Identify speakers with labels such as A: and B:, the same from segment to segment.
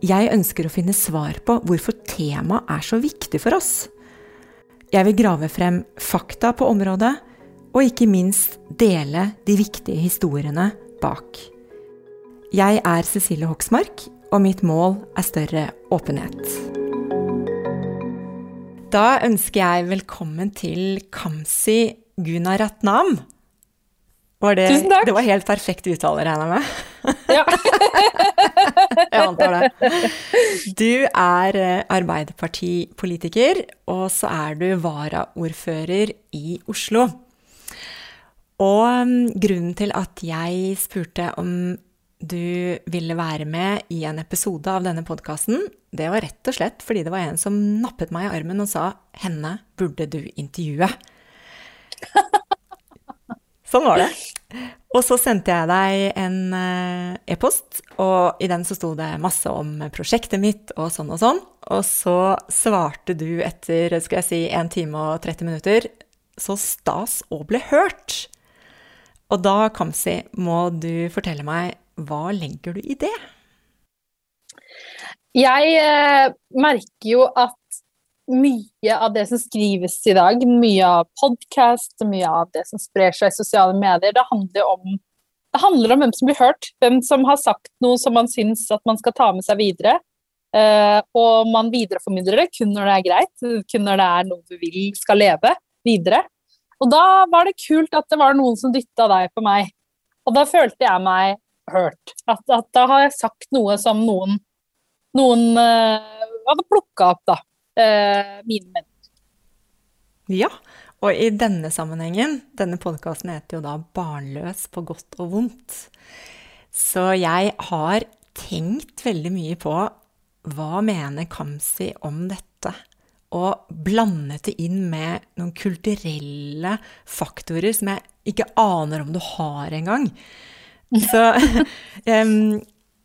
A: Jeg ønsker å finne svar på hvorfor temaet er så viktig for oss. Jeg vil grave frem fakta på området, og ikke minst dele de viktige historiene bak. Jeg er Cecilie Hoksmark, og mitt mål er større åpenhet. Da ønsker jeg velkommen til Kamsi Gunaratnam. Var det,
B: Tusen takk.
A: Det var helt perfekt uttale, regner jeg med?
B: Ja.
A: jeg antar det. Du er eh, Arbeiderpartipolitiker, og så er du varaordfører i Oslo. Og mm, grunnen til at jeg spurte om du ville være med i en episode av denne podkasten, det var rett og slett fordi det var en som nappet meg i armen og sa 'henne burde du intervjue'. Sånn var det. Og så sendte jeg deg en eh, e-post, og i den så sto det masse om prosjektet mitt og sånn og sånn. Og så svarte du etter skal jeg si, 1 time og 30 minutter så stas og ble hørt. Og da, Kamzy, må du fortelle meg hva legger du i det?
B: Jeg eh, merker jo at mye av det som skrives i dag, mye av podkast, mye av det som sprer seg i sosiale medier, det handler om det handler om hvem som blir hørt, hvem som har sagt noe som man syns at man skal ta med seg videre. Eh, og man videreformidler det kun når det er greit, kun når det er noe du vil skal leve videre. Og da var det kult at det var noen som dytta deg på meg. Og da følte jeg meg hørt. At, at da har jeg sagt noe som noen, noen eh, hadde plukka opp, da. Eh, mine menn.
A: Ja, og i denne sammenhengen, denne podkasten heter jo da Barnløs på godt og vondt. Så jeg har tenkt veldig mye på hva mener Kamzy om dette? Og blandet det inn med noen kulturelle faktorer som jeg ikke aner om du har engang. Så um,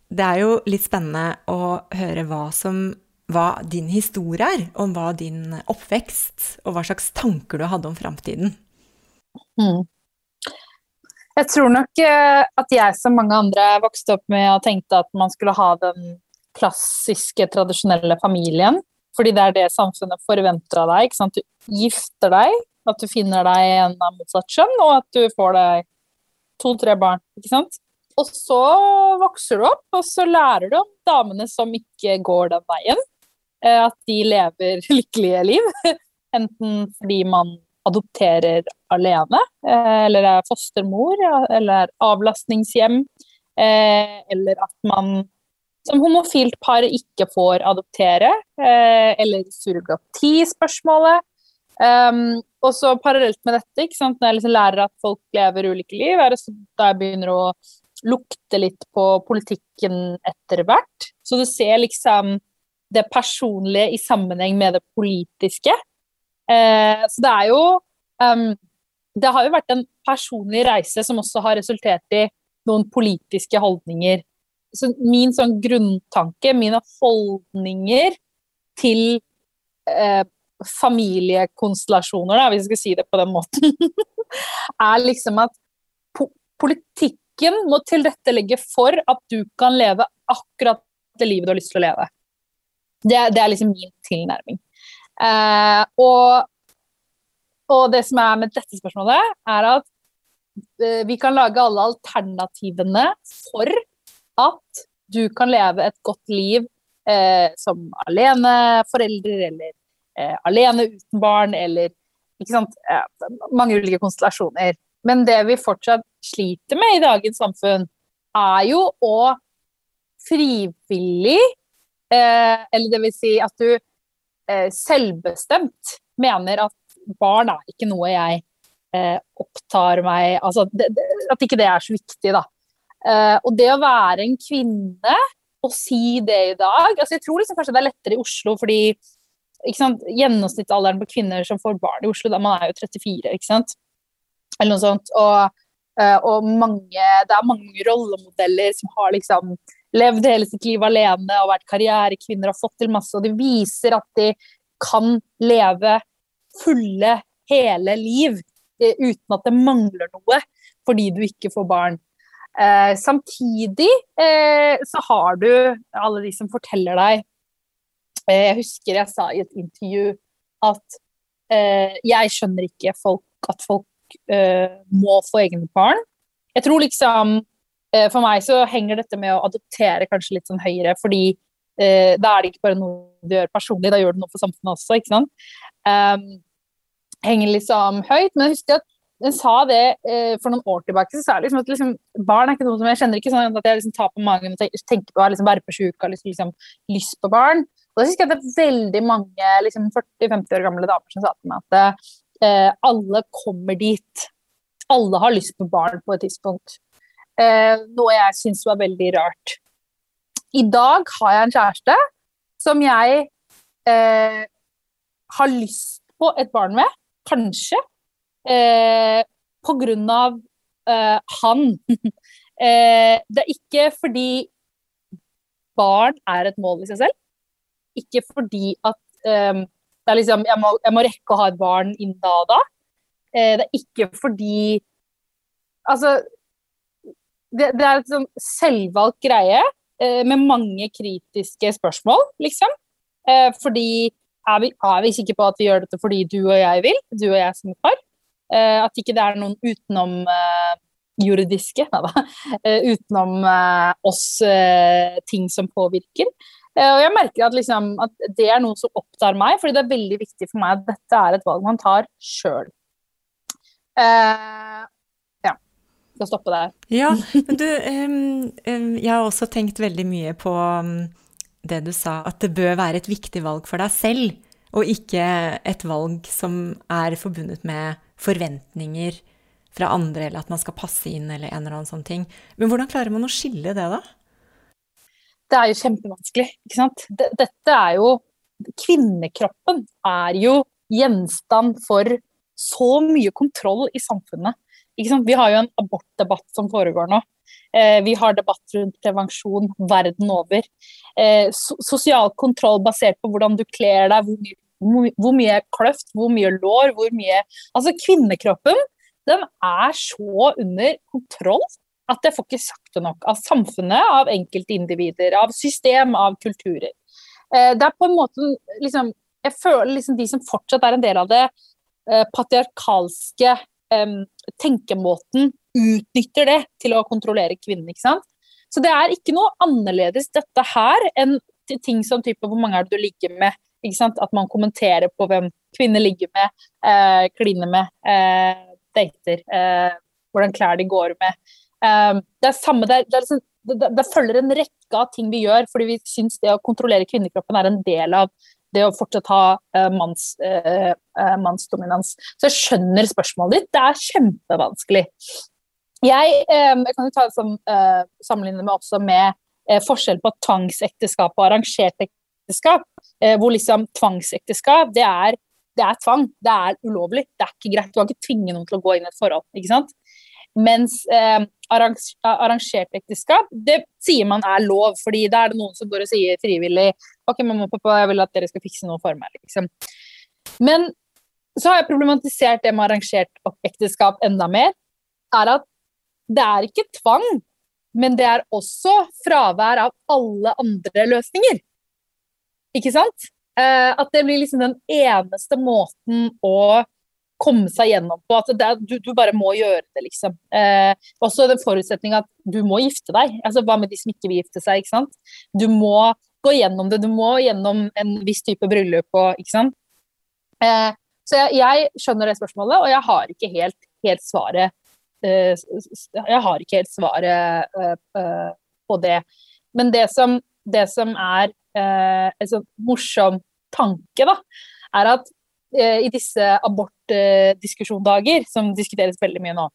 A: det er jo litt spennende å høre hva som hva din historie er, om hva din oppvekst og hva slags tanker du hadde om framtiden.
B: Mm. Jeg tror nok eh, at jeg som mange andre vokste opp med og tenkte at man skulle ha den klassiske, tradisjonelle familien. Fordi det er det samfunnet forventer av deg. Sant? Du gifter deg, at du finner deg en av motsatt kjønn, og at du får deg to-tre barn. ikke sant? Og så vokser du opp, og så lærer du om damene som ikke går den veien. Eh, at de lever lykkelige liv. Enten fordi man adopterer alene, eh, eller er fostermor, eller avlastningshjem, eh, eller at man som homofilt par ikke får adoptere, eller surrogati-spørsmålet. Um, og så parallelt med dette, når jeg liksom lærer at folk lever ulike liv, er det da jeg begynner å lukte litt på politikken etter hvert. Så du ser liksom det personlige i sammenheng med det politiske. Eh, så det er jo um, Det har jo vært en personlig reise som også har resultert i noen politiske holdninger. Så min sånn grunntanke, mine holdninger til eh, familiekonstellasjoner, da, hvis vi skal si det på den måten, er liksom at po politikken må tilrettelegge for at du kan leve akkurat det livet du har lyst til å leve. Det, det er liksom min tilnærming. Eh, og, og, det som er med dette spørsmålet, er at eh, vi kan lage alle alternativene for at du kan leve et godt liv eh, som aleneforeldre eller eh, alene uten barn, eller ikke sant, mange ulike konstellasjoner. Men det vi fortsatt sliter med i dagens samfunn, er jo å frivillig, eh, eller det vil si at du eh, selvbestemt mener at barn er ikke noe jeg eh, opptar meg Altså det, det, at ikke det er så viktig, da. Eh, og det å være en kvinne og si det i dag altså Jeg tror liksom kanskje det er lettere i Oslo fordi sant, gjennomsnittsalderen på kvinner som får barn i Oslo, da man er jo 34, ikke sant. Eller noe sånt. Og, eh, og mange, det er mange rollemodeller som har liksom levd hele sitt liv alene og vært karrierekvinner og fått til masse, og de viser at de kan leve fulle, hele liv eh, uten at det mangler noe fordi du ikke får barn. Eh, samtidig eh, så har du alle de som forteller deg eh, Jeg husker jeg sa i et intervju at eh, jeg skjønner ikke folk, at folk eh, må få egne barn. Jeg tror liksom For meg så henger dette med å adoptere kanskje litt sånn høyere, fordi da er det ikke bare noe du gjør personlig, da gjør du noe for samfunnet også, ikke sant. Um, henger liksom høyt. Men jeg at hun sa det eh, for noen år tilbake. så sa liksom at liksom, Barn er ikke noe som jeg kjenner ikke sånn at jeg liksom tar på magen og tenker på å liksom, sjuk og liksom, liksom, lyst på barn. Og da husker jeg at det er veldig mange liksom 40-50 år gamle damer som sa til meg at eh, alle kommer dit. Alle har lyst på barn på et tidspunkt. Eh, noe jeg syns var veldig rart. I dag har jeg en kjæreste som jeg eh, har lyst på et barn med. Kanskje. Eh, på grunn av eh, han. eh, det er ikke fordi barn er et mål i seg selv. Ikke fordi at eh, det er liksom, jeg må, jeg må, rekke å ha et barn innen da og da. Det er ikke fordi Altså det, det er et sånn selvvalgt greie eh, med mange kritiske spørsmål, liksom. fordi er vi, er vi sikre på at vi gjør dette fordi du og jeg vil, du og jeg som par? Eh, at ikke det er noen utenom eh, juridiske, da, eh, utenom eh, oss eh, ting som påvirker. Eh, og jeg merker at, liksom, at, det er noe som opptar meg, fordi det er veldig viktig for meg at dette er et valg man tar sjøl. ja. Skal stoppe der.
A: Ja, men du, jeg har også tenkt veldig mye på det du sa, at det bør være et viktig valg for deg selv, og ikke et valg som er forbundet med forventninger fra andre, eller at man skal passe inn, eller en eller annen sånn ting. Men hvordan klarer man å skille det, da?
B: Det er jo kjempevanskelig, ikke sant. Dette er jo Kvinnekroppen er jo gjenstand for så mye kontroll i samfunnet. Vi har jo en abortdebatt som foregår nå. Eh, vi har debatt rundt prevensjon verden over. Eh, sosial kontroll basert på hvordan du kler deg, hvor mye, hvor mye kløft, hvor mye lår, hvor mye Altså, kvinnekroppen, den er så under kontroll at jeg får ikke sagt det nok. Av samfunnet, av enkeltindivider, av system, av kulturer. Eh, det er på en måte liksom Jeg føler liksom de som fortsatt er en del av det patriarkalske tenkemåten utnytter det til å kontrollere kvinnen. ikke sant? Så det er ikke noe annerledes dette her enn ting som type hvor mange er det du ligger med. ikke sant? At man kommenterer på hvem kvinner ligger med, eh, kliner med, eh, dater, eh, hvordan klær de går med. Eh, det er samme, det, er, det, er liksom, det, det, følger en rekke av ting vi gjør fordi vi syns det å kontrollere kvinnekroppen er en del av det å fortsatt ha uh, manns, uh, uh, mannsdominans. Så jeg skjønner spørsmålet ditt. Det er kjempevanskelig. Jeg, eh, jeg kan jo ta det som eh, sammenligne meg også med eh, forskjell på tvangsekteskap og arrangert ekteskap. hvor liksom tvangsekteskap, det er, det er tvang. Det er ulovlig. Det er ikke greit. Du kan ikke tvinge noen til å gå inn i et forhold. ikke sant? Mens eh, arrangert ekteskap, det sier man er lov, fordi da er det noen som går og sier frivillig OK, mamma og pappa, jeg vil at dere skal fikse noe for meg, liksom. Men så har jeg problematisert det med arrangert ekteskap enda mer. Er at det er ikke tvang, men det er også fravær av alle andre løsninger. Ikke sant? Eh, at det blir liksom den eneste måten å komme seg gjennom på. At er, du, du, bare må gjøre det, liksom. Eh, også den forutsetninga at du må gifte deg. Altså, hva med de som ikke vil gifte seg? ikke sant? Du må gå gjennom det. Du må gjennom en viss type bryllup og ikke sant. Eh, så jeg, jeg, skjønner det spørsmålet, og jeg har ikke helt, helt svaret eh, Jeg har ikke helt svaret eh, eh på det. Men det som, det som er eh, en sånn morsom tanke, da, er at i disse abortdiskusjondager, som diskuteres veldig mye nå,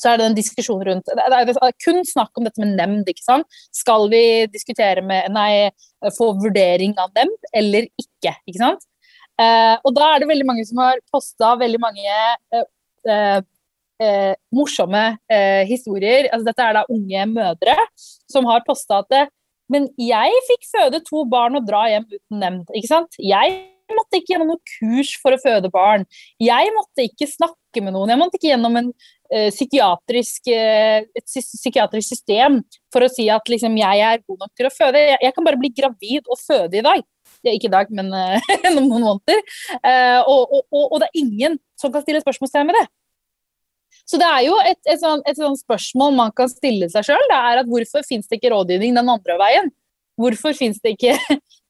B: så er det en diskusjon rundt Det er kun snakk om dette med nemnd. ikke sant? Skal vi diskutere med Nei, få vurdering av nemnd eller ikke? ikke sant? Eh, og da er det veldig mange som har posta veldig mange eh, eh, eh morsomme eh, historier. Altså, dette er da unge mødre som har posta at det, Men jeg fikk føde to barn og dra hjem uten nemnd. ikke sant? Jeg måtte ikke gjennom noe kurs for å føde barn. Jeg måtte ikke snakke med noen. Jeg måtte ikke gjennom en, uh, psykiatrisk, uh, et psykiatrisk system for å si at liksom, jeg er god nok til å føde. Jeg, jeg, kan bare bli gravid og føde i dag. Ikke i dag, men uh, noen måneder. Og, og, og, og, det er ingen som kan stille spørsmålstegn med det. Så det er jo et, et, sånn, et sånn spørsmål man kan stille seg sjøl. Det er at hvorfor finnes det ikke rådgivning den andre veien? Hvorfor finnes det ikke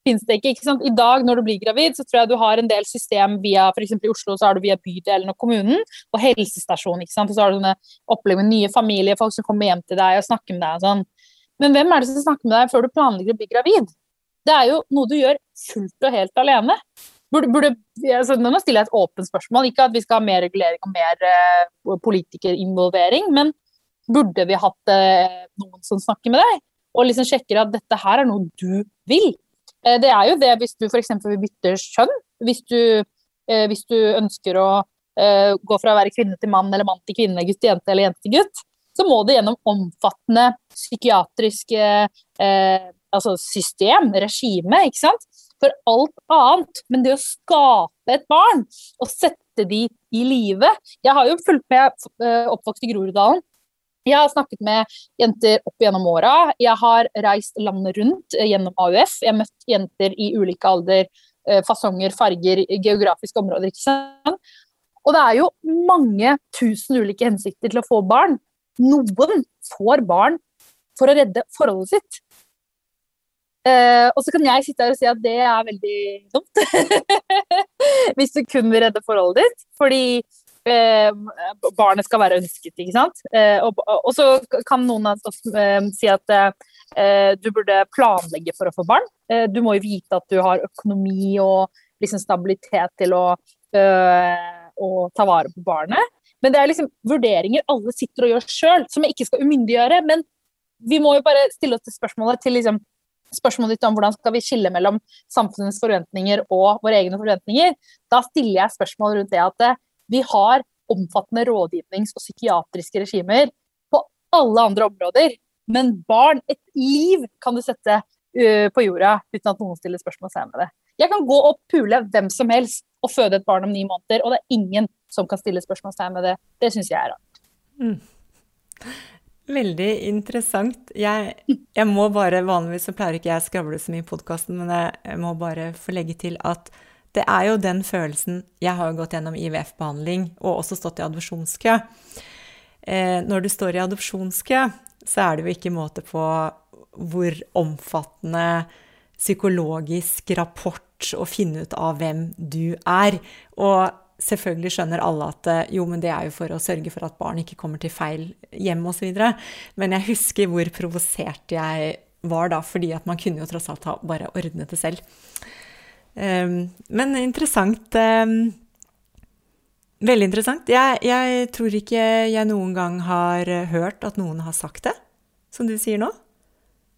B: finnes det ikke. ikke sant? I dag når du blir gravid, så tror jeg du har en del system via f.eks. i Oslo så har du via bydelen og kommunen og helsestasjonen. ikke sant? Og så har du sånne opplegg med nye familier, folk som kommer hjem til deg og snakker med deg og sånn. Men hvem er det som snakker med deg før du planlegger å bli gravid? Det er jo noe du gjør fullt og helt alene. Burde, burde, altså, nå stiller jeg et åpent spørsmål, ikke at vi skal ha mer regulering og mer uh, politikerinvolvering, men burde vi hatt uh, noen som snakker med deg? Og liksom sjekker at dette her er noe du vil. Eh, det er jo det hvis du f.eks. vil bytte kjønn. Hvis du, eh, hvis du, ønsker å eh, gå fra å være kvinne til mann eller mann til kvinne, gutt til jente eller jente til gutt, så må det gjennom omfattende psykiatriske eh, altså system, regime, ikke sant, for alt annet. Men det å skape et barn og sette de i live Jeg har jo fulgt med oppvokst i Groruddalen jeg har snakket med jenter opp gjennom åra. Jeg har reist landet rundt eh, gjennom AUF. Jeg har møtt jenter i ulike alder, eh, fasonger, farger, geografiske områder. ikke sant? Og det er jo mange tusen ulike hensikter til å få barn. Noen får barn for å redde forholdet sitt. Uh, og så kan jeg sitte her og si at det er veldig dumt. Hvis du kun vil redde forholdet ditt. Fordi barnet skal være ønsket, ikke sant. Eh, og, og, så kan noen av oss eh, si at eh, du burde planlegge for å få barn. Eh, du må jo vite at du har økonomi og liksom stabilitet til å, eh, å ta vare på barnet. Men det er liksom vurderinger alle sitter og gjør sjøl, som jeg ikke skal umyndiggjøre. Men vi må jo bare stille oss til spørsmålet til liksom spørsmålet ditt om hvordan skal vi skille mellom samfunnets forventninger og våre egne forventninger, da stiller jeg spørsmål rundt det at vi har omfattende rådgivnings- og psykiatriske regimer på alle andre områder. Men barn, et liv, kan du sette uh, på jorda uten at noen stiller spørsmål seg med det. Jeg kan gå og pule hvem som helst og føde et barn om ni måneder, og det er ingen som kan stille spørsmålstegn med det. Det syns jeg er rart. Mm.
A: Veldig interessant. Jeg, jeg, må bare, Vanligvis så pleier ikke jeg å skravle så mye i podkasten, men jeg må bare få legge til at det er jo den følelsen Jeg har jo gått gjennom IVF-behandling og også stått i adopsjonskø. Eh, når du står i adopsjonskø, så er det jo ikke måte på hvor omfattende psykologisk rapport å finne ut av hvem du er. Og selvfølgelig skjønner alle at eh, jo, men det er jo for å sørge for at barn ikke kommer til feil hjem osv. Men jeg husker hvor provosert jeg var da, fordi at man kunne jo tross alt ha bare ordnet det selv. Ehm, men interessant. Ehm, veldig interessant. Jeg, jeg, tror ikke jeg noen gang har hørt at noen har sagt det, som du sier nå.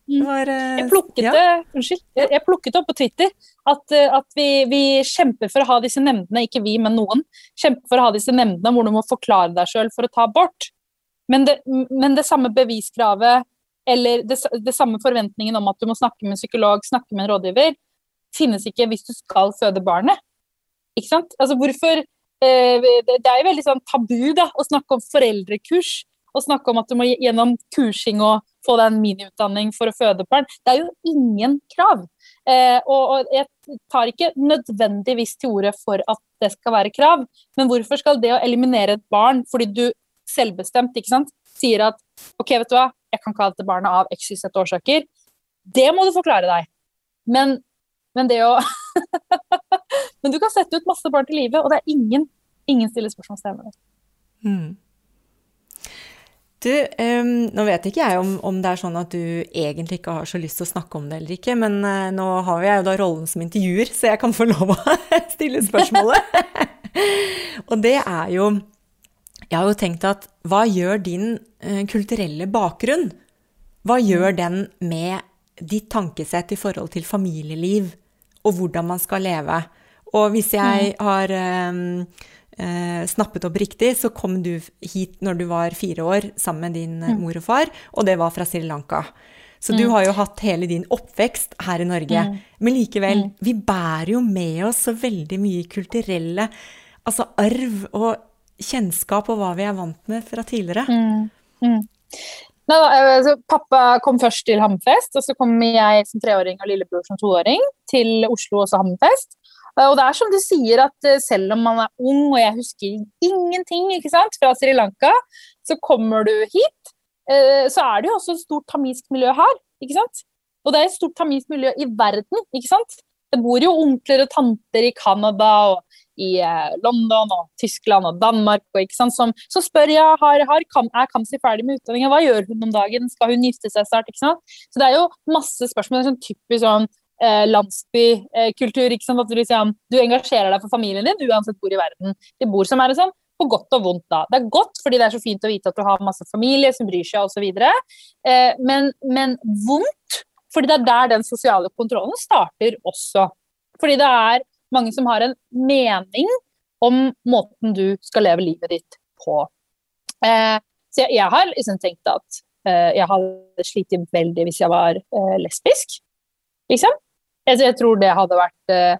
B: Mm. Var, eh, jeg, plukket ja. det, unnskyld, jeg, plukket plukket opp på Twitter at, eh, at vi, vi, kjemper for å ha disse nemndene, ikke vi, men noen, kjemper for å ha disse nemndene hvor du må forklare deg sjøl for å ta abort. Men det, men det samme beviskravet eller det, det, samme forventningen om at du må snakke med en psykolog, snakke med en rådgiver, finnes ikke hvis du skal føde barnet. Ikke sant? Altså hvorfor eh, Det er jo veldig sånn tabu da, å snakke om foreldrekurs. Og snakke om at du må gjennom kursing og få deg en miniutdanning for å føde barn. Det er jo ingen krav. Eh, og, jeg tar ikke nødvendigvis til orde for at det skal være krav, men hvorfor skal det å eliminere et barn fordi du selvbestemt ikke sant, sier at OK, vet du hva, jeg kan ikke ha dette barnet av x, årsaker, det må du forklare deg. men, men det å Men du kan sette ut masse barn til livet, og det er ingen, ingen stiller spørsmålstegn ved det. Mm.
A: Du, um, nå vet ikke jeg om, om, det er sånn at du egentlig ikke har så lyst til å snakke om det eller ikke, men uh, nå har jeg jo da rollen som intervjuer, så jeg kan få lov å stille spørsmålet. og det er jo Jeg har jo tenkt at hva gjør din uh, kulturelle bakgrunn? Hva gjør den med ditt tankesett i forhold til familieliv og hvordan man skal leve? Og hvis jeg mm. har um, eh, snappet opp riktig, så kom du hit når du var fire år sammen med din mm. mor og far, og det var fra Sri Lanka. Så mm. du har jo hatt hele din oppvekst her i Norge. Mm. Men likevel, mm. vi bærer jo med oss så veldig mye kulturelle altså arv og kjennskap og hva vi er vant med fra tidligere.
B: Mm. Nei, da, altså, pappa kom først til Hammerfest, og så kom jeg som treåring og lillebror som toåring til Oslo og så Hammerfest. Og det er som du sier, at eh, selv om man er ung, og jeg husker ingenting ikke sant, fra Sri Lanka, så kommer du hit, eh, så er det jo også et stort tamisk miljø her. ikke sant? Og det er et stort tamisk miljø i verden, ikke sant? Det bor jo onkler og tanter i Canada og i eh, London og Tyskland og Danmark. Og? Som, så spør jeg har, har, er Kamzy ferdig med utdanninga, hva gjør hun om dagen, skal hun gifte seg snart? Så det er jo masse spørsmål. Sånn typisk sånn eh, landsbykultur. At du, liksom, du engasjerer deg for familien din uansett hvor i verden de bor. som er sånn, på godt og vondt, da. Det er godt fordi det er så fint å vite at du har masse familie som bryr seg osv. Eh, men, men vondt fordi det er der den sosiale kontrollen starter også. Fordi det er mange som har en mening om måten du skal leve livet ditt på. Eh, så jeg, jeg, har liksom tenkt at eh, jeg hadde slitt veldig hvis jeg var eh, lesbisk, liksom. Jeg, jeg tror det hadde vært eh,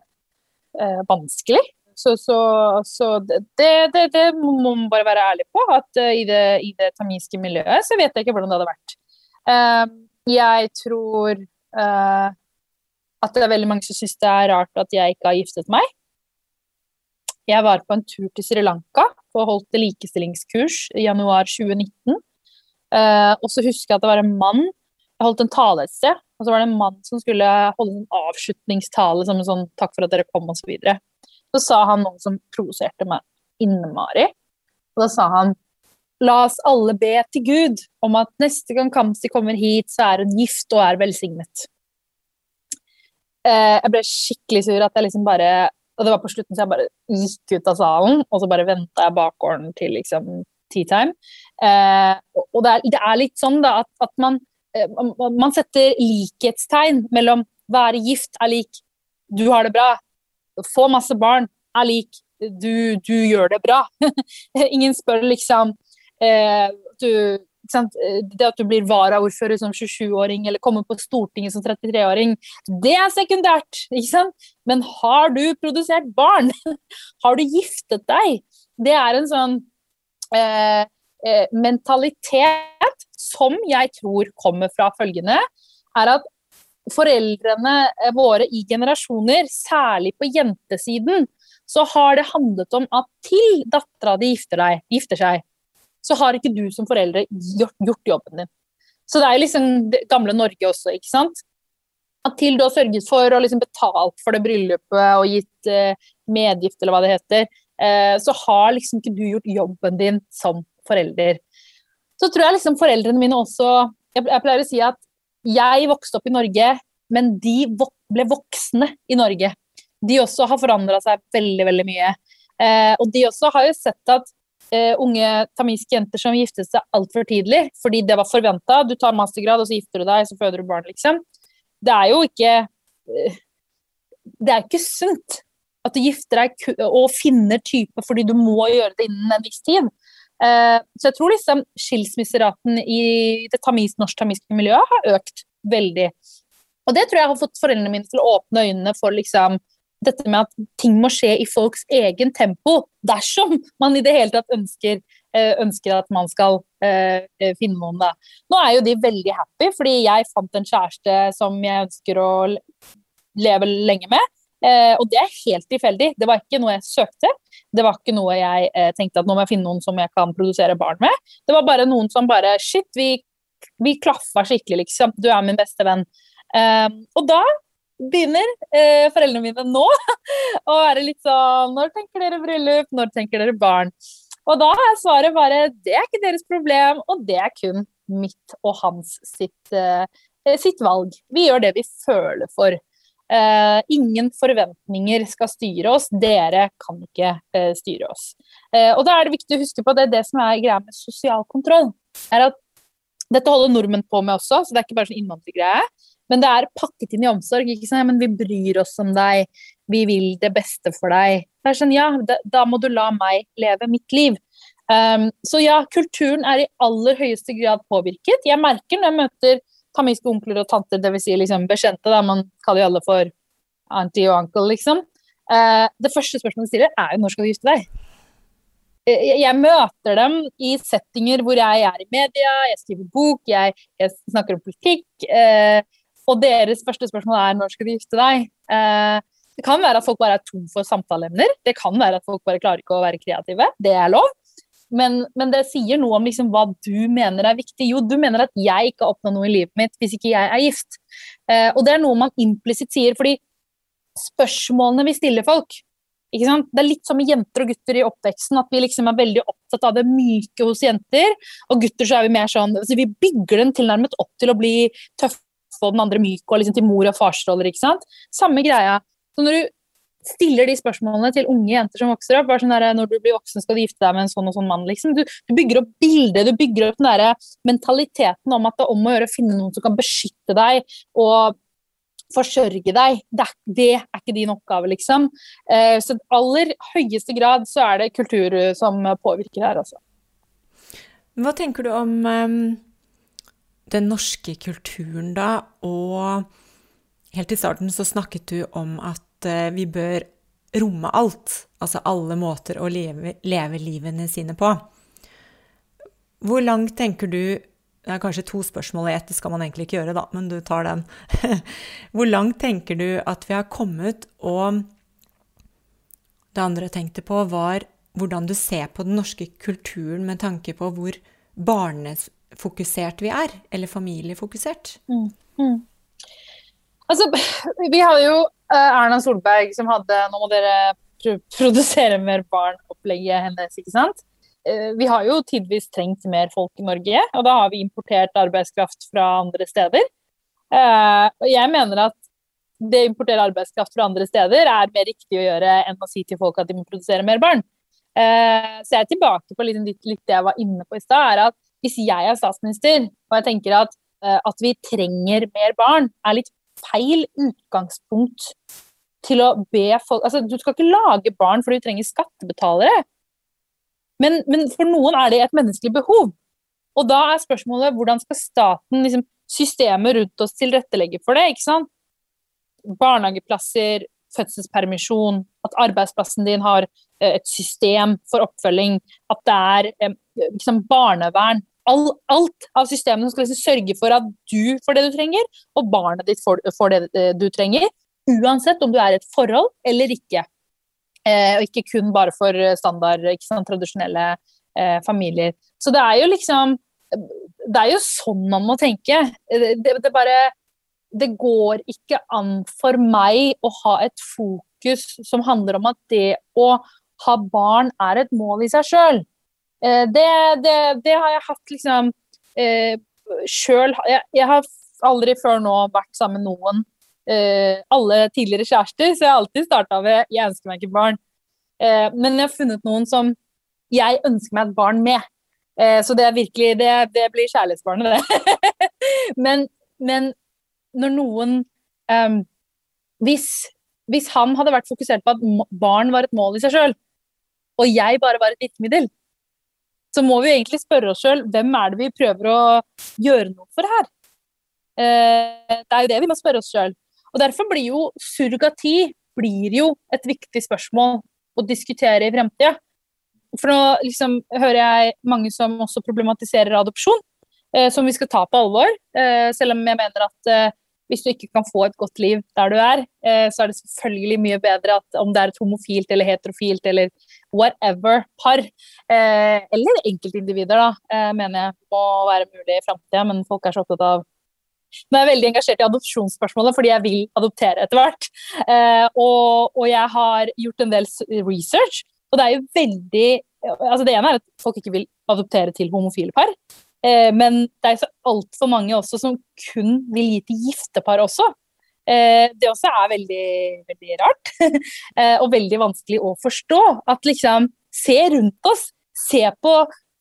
B: eh, vanskelig. Så, så, så det, det, det, må man bare være ærlig på. At uh, i, det, i det tamiske miljøet så vet jeg ikke hvordan det hadde vært. Jeg tror at det er veldig mange som syns det er rart at jeg ikke har giftet meg. Jeg var på en tur til Sri Lanka og holdt likestillingskurs i januar 2019. og så husker jeg at det var en mann Jeg holdt en tale et sted og så var det en mann som skulle holde en avslutningstale som en sånn 'takk for at dere kom', osv. Så, videre. så sa han noe som provoserte meg innmari. Og da sa han La oss alle be til Gud om at neste gang Kamzy kommer hit, så er hun gift og er velsignet. Eh, jeg ble skikkelig sur at jeg liksom bare Og det var på slutten, så jeg bare gikk ut av salen, og så bare venta jeg bakgården til liksom tea time. Eh, og det er, det er, litt sånn da at, at man Eh, man setter likhetstegn mellom være gift er lik du har det bra, få masse barn er lik du, du gjør det bra. Ingen spør liksom eh, du, Det at du blir varaordfører som 27-åring eller kommer på Stortinget som 33-åring, det er sekundært. ikke sant? Men har du produsert barn? har du giftet deg? Det er en sånn eh, eh, mentalitet som jeg tror kommer fra følgende, er at foreldrene eh, våre i generasjoner, særlig på jentesiden, så har det handlet om at til dattera di gifter, gifter, seg, så har ikke du som foreldre gjort, gjort, jobben din. Så det er liksom det gamle Norge også, ikke sant. At til du har sørget for og liksom betalt for det bryllupet og gitt eh, medgift, eller hva det heter, eh, så har liksom ikke du gjort jobben din som forelder. Så tror jeg liksom foreldrene mine også jeg, jeg pleier å si at jeg vokste opp i Norge, men de vok ble voksne i Norge. De også har forandra seg veldig, veldig mye. Eh, og de også har jo sett at eh, unge tamilske jenter som giftet seg altfor tidlig, fordi det var forventa. Du tar mastergrad, og så gifter du deg, så føder du barn, liksom. Det er jo ikke uh, Det er ikke sunt at du gifter deg og finner type fordi du må gjøre det innen en viss tid. Uh, så jeg tror liksom skilsmisseraten i det tamis, norsk-tamilske miljøet har økt veldig. Og det tror jeg har fått foreldrene mine til å åpne øynene for liksom dette med at ting må skje i folks egen tempo, dersom man i det hele tatt ønsker, eh, ønsker at man skal uh, finne noen. Da. Nå er jo de veldig happy, fordi jeg fant en kjæreste som jeg ønsker å leve lenge med. Og det er helt tilfeldig. Det var ikke noe jeg søkte. Det var ikke noe jeg eh, tenkte at nå må jeg finne noen som jeg kan produsere barn med. Det var bare noen som bare Shit, vi, vi klaffa skikkelig, liksom. Du er min beste venn. Og da begynner eh, foreldrene mine nå å være litt sånn Når tenker dere bryllup? Når tenker dere barn? Og da er svaret bare det er ikke deres problem, og det er kun mitt og hans sitt, eh, sitt valg. Vi gjør det vi føler for. Eh, ingen forventninger skal styre oss, dere kan ikke uh, styre oss. og da er det viktig å huske på det, det som er greia med sosial kontroll. er at Dette holder nordmenn på med også, så det er ikke bare sånn innvandrergreie. Men det er pakket inn i omsorg. ikke sant? Men vi bryr oss om deg, vi vil det beste for deg. Det er sånn, ja, da, må du la meg leve mitt liv. Um, så ja, kulturen er i aller høyeste grad påvirket. Jeg merker når jeg møter tamilske onkler og tanter, dvs. Si liksom bekjente, da, man kaller jo alle for auntie og uncle, liksom. Uh, det første spørsmålet de stiller, er jo når skal du gifte deg? Jeg, jeg møter dem i settinger hvor jeg er i media, jeg skriver bok, jeg, jeg snakker om politikk. Eh, og deres første spørsmål er når skal du gifte deg? Eh, det kan være at folk bare er tom for samtaleemner. Det kan være at folk bare klarer ikke å være kreative. Det er lov. Men, men, det sier noe om liksom hva du mener er viktig. Jo, du mener at jeg ikke har oppnådd noe i livet mitt hvis ikke jeg er gift. Eh, og det er noe man implisitt sier, fordi spørsmålene vi stiller folk Det er litt som med jenter og gutter i oppveksten, at vi liksom er veldig opptatt av det myke hos jenter. Og gutter så er vi mer sånn altså Vi bygger den tilnærmet opp til å bli tøff og den andre myk og liksom til mor- og farsroller. ikke sant? Samme greia. Så når du stiller de spørsmålene til unge jenter som vokser opp. Sånn der, når du blir voksen, skal du gifte deg med en sånn og sånn mann. Liksom. Du, du, bygger opp bildet, du bygger opp den der mentaliteten om at det er om å gjøre å finne noen som kan beskytte deg og forsørge deg. Det er, det er ikke din oppgave, liksom. Eh, så i aller høyeste grad så er det kultur som påvirker her, altså.
A: Hva tenker du om um, den norske kulturen, da? Og helt i starten så snakket du om at uh, vi bør romme alt. Altså alle måter å leve, leve livene sine på. Hvor langt tenker du Det er kanskje to spørsmål i ett, det skal man egentlig ikke gjøre, da, men du tar den. Hvor langt tenker du at vi har kommet, og det andre jeg tenkte på, var hvordan du ser på den norske kulturen med tanke på hvor barnefokusert vi er, eller familiefokusert? Mm, mm.
B: Altså, vi hadde jo uh, Erna Solberg som hadde 'Nå må dere produsere mer barn'-opplegget hennes, ikke sant. Uh, vi har jo tidvis trengt mer folk i Norge, og da har vi importert arbeidskraft fra andre steder. Uh, og jeg mener at det å importere arbeidskraft fra andre steder er mer riktig å gjøre enn å si til folk at de må produsere mer barn. så jeg er tilbake på litt, litt det jeg var inne på i stad, er at hvis jeg er statsminister og jeg tenker at, at vi trenger mer barn, er litt feil utgangspunkt til å be folk Altså, du skal ikke lage barn fordi du trenger skattebetalere. Men, men, for noen er det et menneskelig behov. Og da er spørsmålet hvordan skal staten, liksom, systemet rundt oss, tilrettelegge for det? ikke sant? Barnehageplasser, fødselspermisjon, at arbeidsplassen din har eh, et system for oppfølging, at det er eh, liksom, barnevern all, alt av systemene som skal liksom sørge for at du får det du trenger, og barnet ditt får, får det eh, du trenger. Uansett om du er i et forhold eller ikke. Eh, og ikke kun bare for standard, ikke sant, tradisjonelle eh, familier. Så det er jo liksom Det er jo sånn man må tenke. Det, det, det bare Det går ikke an for meg å ha et fokus som handler om at det å ha barn er et mål i seg sjøl. Eh, det, det, det, har jeg hatt liksom eh, sjøl jeg, jeg, har aldri før nå vært sammen med noen, eh, alle tidligere kjærester, så jeg har alltid starta ved 'jeg ønsker meg ikke barn'. Eh, men jeg har funnet noen som jeg ønsker meg et barn med. Eh, så det er virkelig Det, det blir kjærlighetsbarnet, det. men, men, når noen um, hvis, hvis han hadde vært fokusert på at barn var et mål i seg sjøl, og jeg bare var et virkemiddel, så må vi egentlig spørre oss sjøl hvem er det vi prøver å gjøre noe for her? Eh, det er jo det vi må spørre oss sjøl. Og derfor blir jo surrogati blir jo et viktig spørsmål å diskutere i fremtida. For nå liksom, hører jeg mange som også problematiserer adopsjon, eh, som vi skal ta på alvor. Eh, selv om jeg mener at eh, hvis du ikke kan få et godt liv der du er, eh, så er det selvfølgelig mye bedre at om det er et homofilt eller heterofilt eller whatever par, eh, eller enkeltindivider, da, eh, mener jeg må være mulig i framtida. Men folk er så opptatt av er jeg veldig engasjert i adopsjonsspørsmålet fordi jeg vil adoptere etter hvert. Eh, og, og, jeg har gjort en del research, og det er jo veldig altså Det ene er at folk ikke vil adoptere til homofile par. Eh, men det er så altfor mange også som kun vil gi til gifte par også. Eh, det også er veldig, veldig rart. og veldig vanskelig å forstå. At liksom Se rundt oss. Se på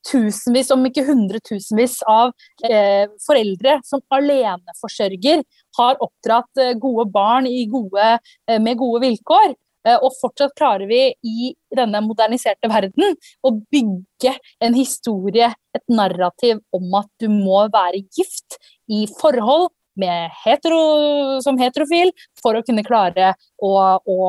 B: tusenvis, om ikke hundretusenvis, av eh, foreldre som aleneforsørger har oppdratt eh, gode barn gode, eh, med gode vilkår. Eh, og fortsatt klarer vi i denne moderniserte verden å bygge en historie, et narrativ om at du må være gift i forhold med hetero, som heterofil for å kunne klare å, å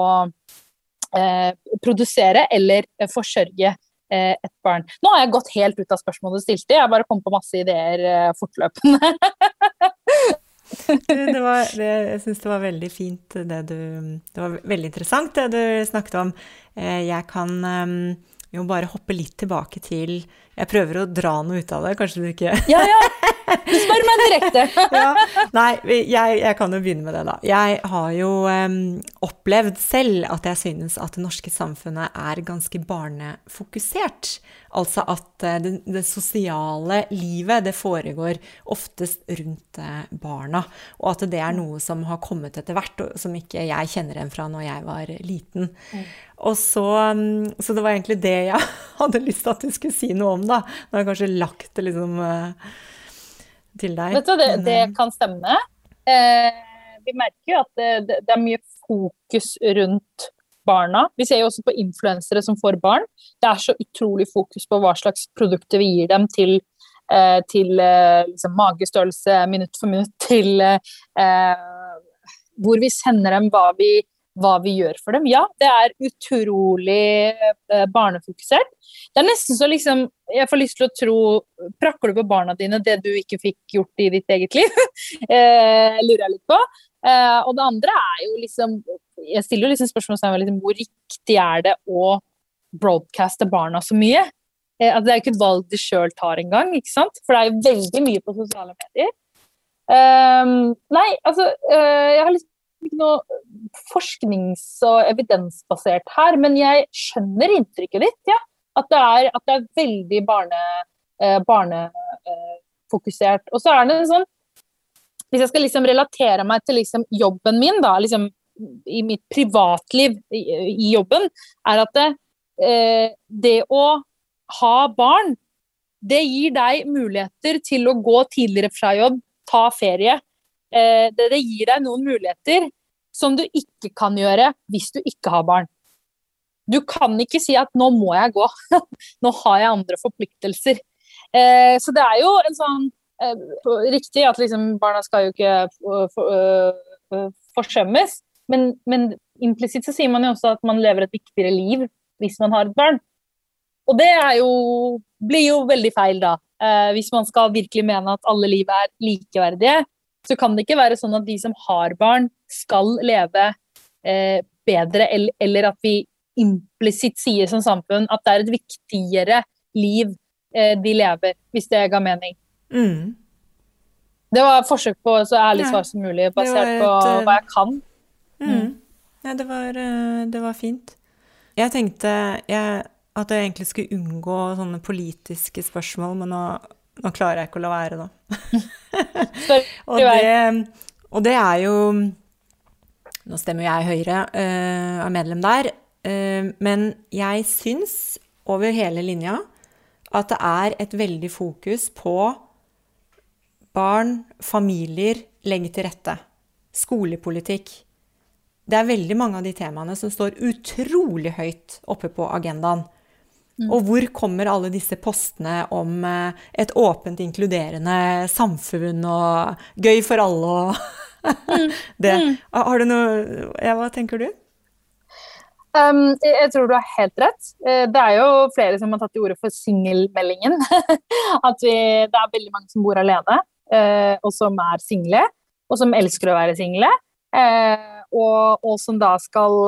B: eh, produsere eller forsørge et barn. Nå har jeg gått helt ut av spørsmålet du stilte, jeg bare kom på masse ideer eh, fortløpende.
A: det var, det, jeg syns det var veldig fint det du Det var veldig interessant det du snakket om. Eh, jeg kan jo bare hoppe litt tilbake til Jeg prøver å dra noe ut av det, kanskje du ikke
B: Ja, ja. Du spør meg direkte. ja.
A: Nei, jeg, jeg, kan jo begynne med det, da. Jeg har jo um, opplevd selv at jeg synes at det norske samfunnet er ganske barnefokusert. Altså at uh, det, det, sosiale livet, det foregår oftest rundt uh, barna. Og at det er noe som har kommet etter hvert, og som ikke jeg kjenner igjen fra når jeg var liten. Mm. Og så, um, så det var egentlig det jeg hadde lyst til at du skulle si noe om, da. Nå har jeg kanskje lagt det liksom uh, til deg.
B: Vet du, det, det eh, kan stemme. Eh, vi merker jo at det, det, er mye fokus rundt barna. Vi ser jo også på influensere som får barn. Det er så utrolig fokus på hva slags produkter vi gir dem til, eh, til eh, liksom, magestørrelse minutt for minutt, til eh, hvor vi sender dem hva vi hva vi gjør for dem. Ja, det er utrolig eh, barnefokusert. Det er nesten så liksom Jeg får lyst til å tro Prakker du på barna dine det du ikke fikk gjort i ditt eget liv? eh, lurer jeg litt på. Eh, og det andre er jo liksom Jeg stiller jo liksom spørsmål liksom, hvor riktig er det å broadcaste barna så mye? Altså, det er jo ikke et valg de sjøl tar engang, ikke sant? For det er jo veldig mye på sosiale medier. Um, nei, altså uh, Jeg har lyst ikke noe forsknings- og evidensbasert her, men jeg skjønner inntrykket ditt. ja. At det er, at det er veldig barnefokusert. Barne, eh, og så er det sånn Hvis jeg skal liksom relatere meg til liksom jobben min, da, liksom i mitt privatliv i, i jobben, er at det, eh, det å ha barn, det gir deg muligheter til å gå tidligere fra jobb, ta ferie. Eh, det, det, gir deg noen muligheter som du ikke kan gjøre hvis du ikke har barn. Du kan ikke si at 'nå må jeg gå', nå har jeg andre forpliktelser. Eh, så det er jo en sånn eh, Riktig at liksom barna skal jo ikke for, for, uh, forsømmes, men, men implisitt så sier man jo også at man lever et viktigere liv hvis man har et barn. Og det jo, blir jo veldig feil, da. Eh, hvis man skal virkelig mene at alle liv er likeverdige, så kan det ikke være sånn at de som har barn, skal leve eh, bedre, eller, eller, at vi implisitt sier som samfunn at det er et viktigere liv eh, de lever, hvis det ga mening. Mm. Det var et forsøk på så ærlig svar som mulig, basert et, på eh, hva jeg kan.
A: Mm. Mm. Ja, det var, eh, det var, fint. Jeg tenkte jeg, at jeg egentlig skulle unngå sånne politiske spørsmål, men nå nå klarer jeg ikke å la være, da. og, det, og, det, er jo Nå stemmer jeg Høyre, uh, er medlem der. Uh, men jeg syns over hele linja at det er et veldig fokus på barn, familier, legge til rette. Skolepolitikk. Det er veldig mange av de temaene som står utrolig høyt oppe på agendaen. Mm. Og hvor kommer alle disse postene om eh, et åpent, inkluderende samfunn og gøy for alle og mm. det. Mm. Har du noe Ja, hva tenker du?
B: Um, jeg tror du har helt rett. Eh, det er jo flere som har tatt til orde for singelmeldingen. At vi, det er veldig mange som bor alene, uh, og som er single, og som elsker å være single. Og, og, som da skal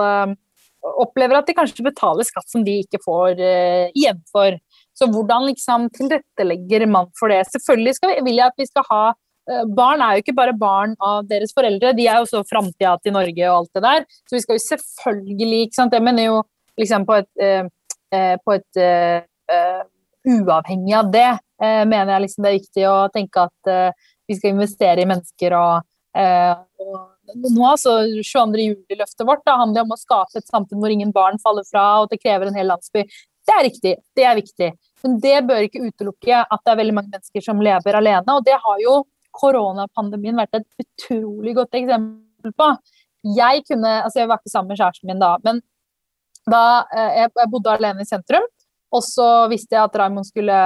B: opplever at de kanskje betaler skatt som de ikke får uh, igjen for. Så hvordan liksom tilrettelegger man for det? Selvfølgelig vi, vil jeg at vi skal ha uh, barn er jo ikke bare barn av deres foreldre, de er jo også framtida til Norge og alt det der. Så vi skal jo selvfølgelig ikke sant? Jeg mener jo liksom på et, uh, på et Uavhengig av det mener jeg liksom det er viktig å tenke at vi skal investere i mennesker og, og nå, altså 22. juli-løftet vårt da, handler om å skape et samfunn hvor ingen barn faller fra, og det krever en hel landsby. Det er riktig, det er viktig. Men det bør ikke utelukke at det er veldig mange mennesker som lever alene. Og det har jo koronapandemien vært et utrolig godt eksempel på. Jeg kunne, altså jeg var ikke sammen med kjæresten min da, men da eh, jeg, bodde alene i sentrum, og så visste jeg at Raymond skulle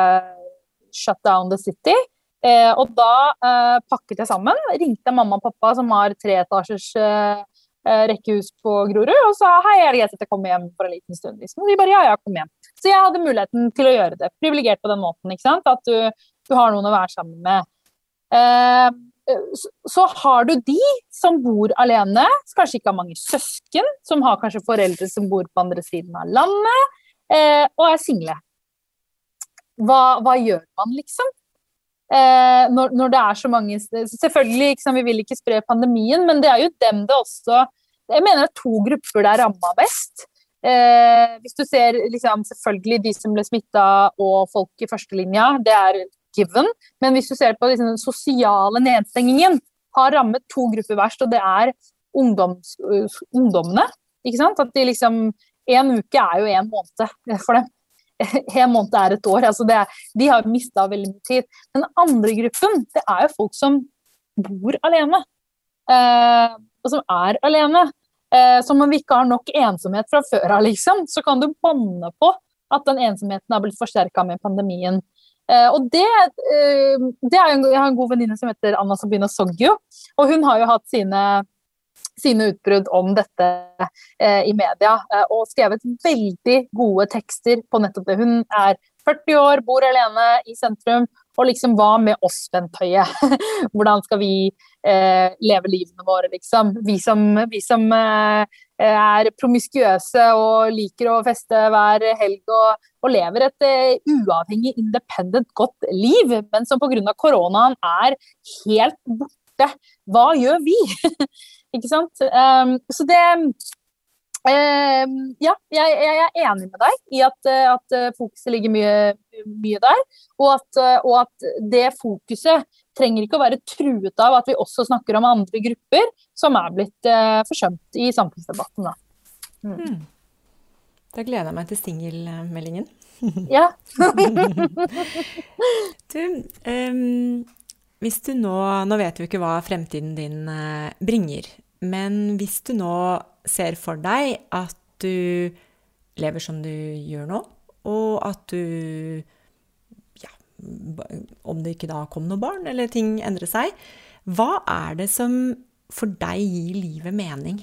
B: shut down the city. Eh, og da eh, pakket jeg sammen, ringte mamma og pappa som har treetasjers eh, eh, rekkehus på Grorud, og sa hei, er det greit at jeg kommer hjem for en liten stund? Liksom. Og de bare ja, ja, kom hjem. Så jeg hadde muligheten til å gjøre det. Privilegert på den måten, ikke sant. At du, du har noen å være sammen med. Eh, så har du de som bor alene, som kanskje ikke har mange søsken, som har kanskje foreldre som bor på andre siden av landet, eh, og er single. Hva, hva, gjør man, liksom? Eh, når, når, det er så mange Selvfølgelig, liksom, vi vil ikke spre pandemien, men det er jo dem det også Jeg mener er to grupper det er ramma best. Eh, hvis du ser liksom, selvfølgelig de som ble smitta og folk i førstelinja, det er given. Men hvis du ser på liksom, den sosiale nedstengingen, har rammet to grupper verst, og det er ungdoms, ungdommene. Ikke sant? At de liksom En uke er jo en måned for dem. En måned er et år. altså er, De har mista veldig mye tid. Den andre gruppen, det er jo folk som bor alene. Eh, og som er alene. Eh, som om vi ikke har nok ensomhet fra før av, liksom. Så kan du banne på at den ensomheten har blitt forsterka med pandemien. Eh, og det, eh, det er Jeg har en god venninne som heter Anna Sabina Soggio. Og hun har jo hatt sine sine utbrudd om dette eh, i media, eh, og skrevet veldig gode tekster på nettopp det. Hun er 40 år, bor alene i sentrum, og liksom hva med oss, Bent Høie? Hvordan skal vi eh, leve livene våre, liksom? Vi som, vi som eh, er promiskuøse og liker å feste hver helg og, og lever et eh, uavhengig, independent, godt liv, men som pga. koronaen er helt borte. Hva gjør vi? Ikke sant? Um, så det um, Ja, jeg, jeg, er enig med deg i at, at fokuset ligger mye, mye der. Og at, og at, det fokuset trenger ikke å være truet av at vi også snakker om andre grupper som er blitt uh, forsømt i samfunnsdebatten. Da.
A: Mm. Mm. Da gleder jeg meg til singelmeldingen.
B: ja.
A: du, um, hvis du nå Nå vet vi ikke hva fremtiden din uh, bringer. Men hvis du nå ser for deg at du lever som du gjør nå, og at du Ja, om det ikke da kom noe barn, eller ting endrer seg, hva er det som for deg gir livet mening?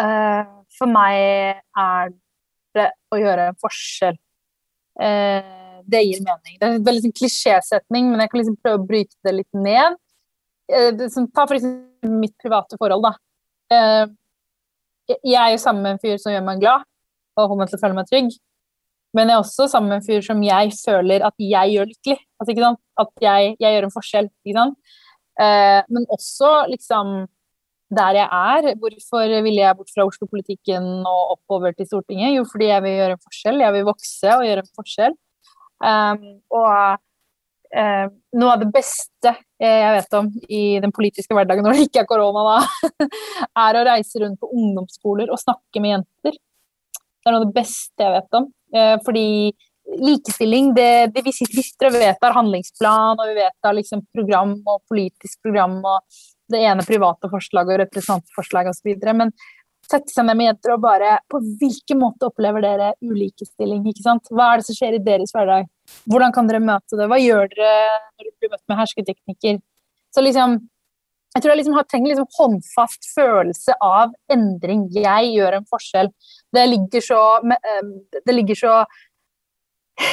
B: Uh, for meg er det å gjøre en forskjell. Uh, det gir mening. Det er en veldig sånn klisjésetning, men jeg kan liksom prøve å bryte det litt ned. Eh, ta for eksempel mitt private forhold, da. Eh, jeg er jo sammen med en fyr som gjør meg glad, og kommer til å føle meg trygg. Men jeg er også sammen med en fyr som jeg føler at jeg gjør lykkelig. Altså, at jeg, jeg, gjør en forskjell. Eh, men også liksom der jeg er. Hvorfor ville jeg bort fra Oslo-politikken og oppover til Stortinget? Jo, fordi jeg vil gjøre en forskjell. Jeg vil vokse og gjøre en forskjell. Um, og eh, noe av det beste jeg vet om i den politiske hverdagen når det ikke er korona, da, er å reise rundt på ungdomsskoler og snakke med jenter. Det er noe av det beste jeg vet om. Eh, fordi likestilling, det, det vi sitter og vedtar handlingsplan, og vi vedtar liksom program og politisk program og det ene private forslaget og representantforslaget osv. Men sette seg ned med jenter og bare På hvilken måte opplever dere ulikestilling? ikke sant? Hva er det som skjer i deres hverdag? Hvordan kan dere møte det? Hva gjør dere når dere blir møtt med hersketeknikker? Så liksom jeg tror jeg liksom trengt liksom håndfast følelse av endring. Jeg gjør en forskjell. Det ligger så, eh, det ligger så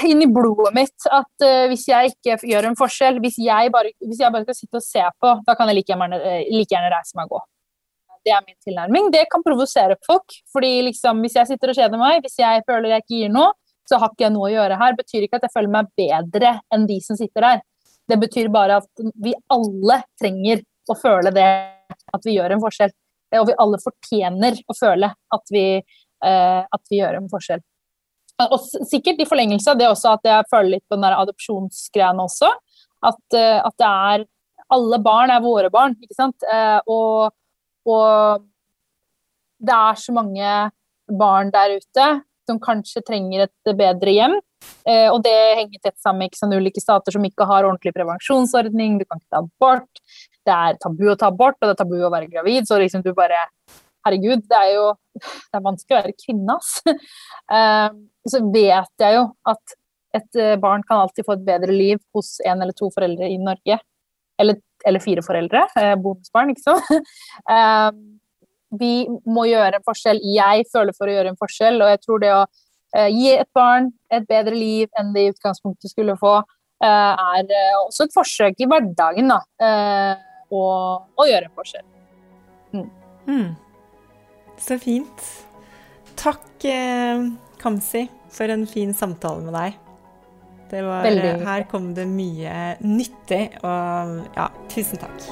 B: inn i blodet mitt at uh, hvis jeg ikke gjør en forskjell, hvis jeg, bare, hvis jeg bare skal sitte og se på, da kan jeg like gjerne, like gjerne reise meg og gå det er min tilnærming. Det kan provosere folk. fordi liksom, Hvis jeg sitter og kjeder meg, hvis jeg føler jeg ikke gir noe, så har ikke jeg noe å gjøre her. Betyr ikke at jeg føler meg bedre enn de som sitter der. Det betyr bare at vi alle trenger å føle det, at vi gjør en forskjell. Og vi alle fortjener å føle at vi, uh, at vi gjør en forskjell. Og sikkert i forlengelse av det også at jeg føler litt på den der adopsjonsgreiene også. At, uh, at, det er Alle barn er våre barn, ikke sant. Uh, og, og det er så mange barn der ute som kanskje trenger et bedre hjem. Eh, og det henger tett sammen med ikke ulike stater som ikke har ordentlig prevensjonsordning, du kan ikke ta abort. Det er tabu å ta abort, og det er tabu å være gravid. Så liksom du bare Herregud, det er jo det er vanskelig å være kvinne, ass. Eh, så vet jeg jo at et eh, barn kan alltid få et bedre liv hos en eller to foreldre i Norge. Eller, eller fire foreldre. Eh, bonusbarn, ikke sant. Eh, vi må gjøre en forskjell. Jeg føler for å gjøre en forskjell, og jeg tror det å eh, gi et barn et bedre liv enn det i utgangspunktet skulle få, eh, er eh, også et forsøk i hverdagen da, å, å, gjøre en forskjell.
A: Mm. Mm. Så fint. Takk, Kamzy, for en fin samtale med deg. Var, her kom det mye nyttig, og ja, tusen takk.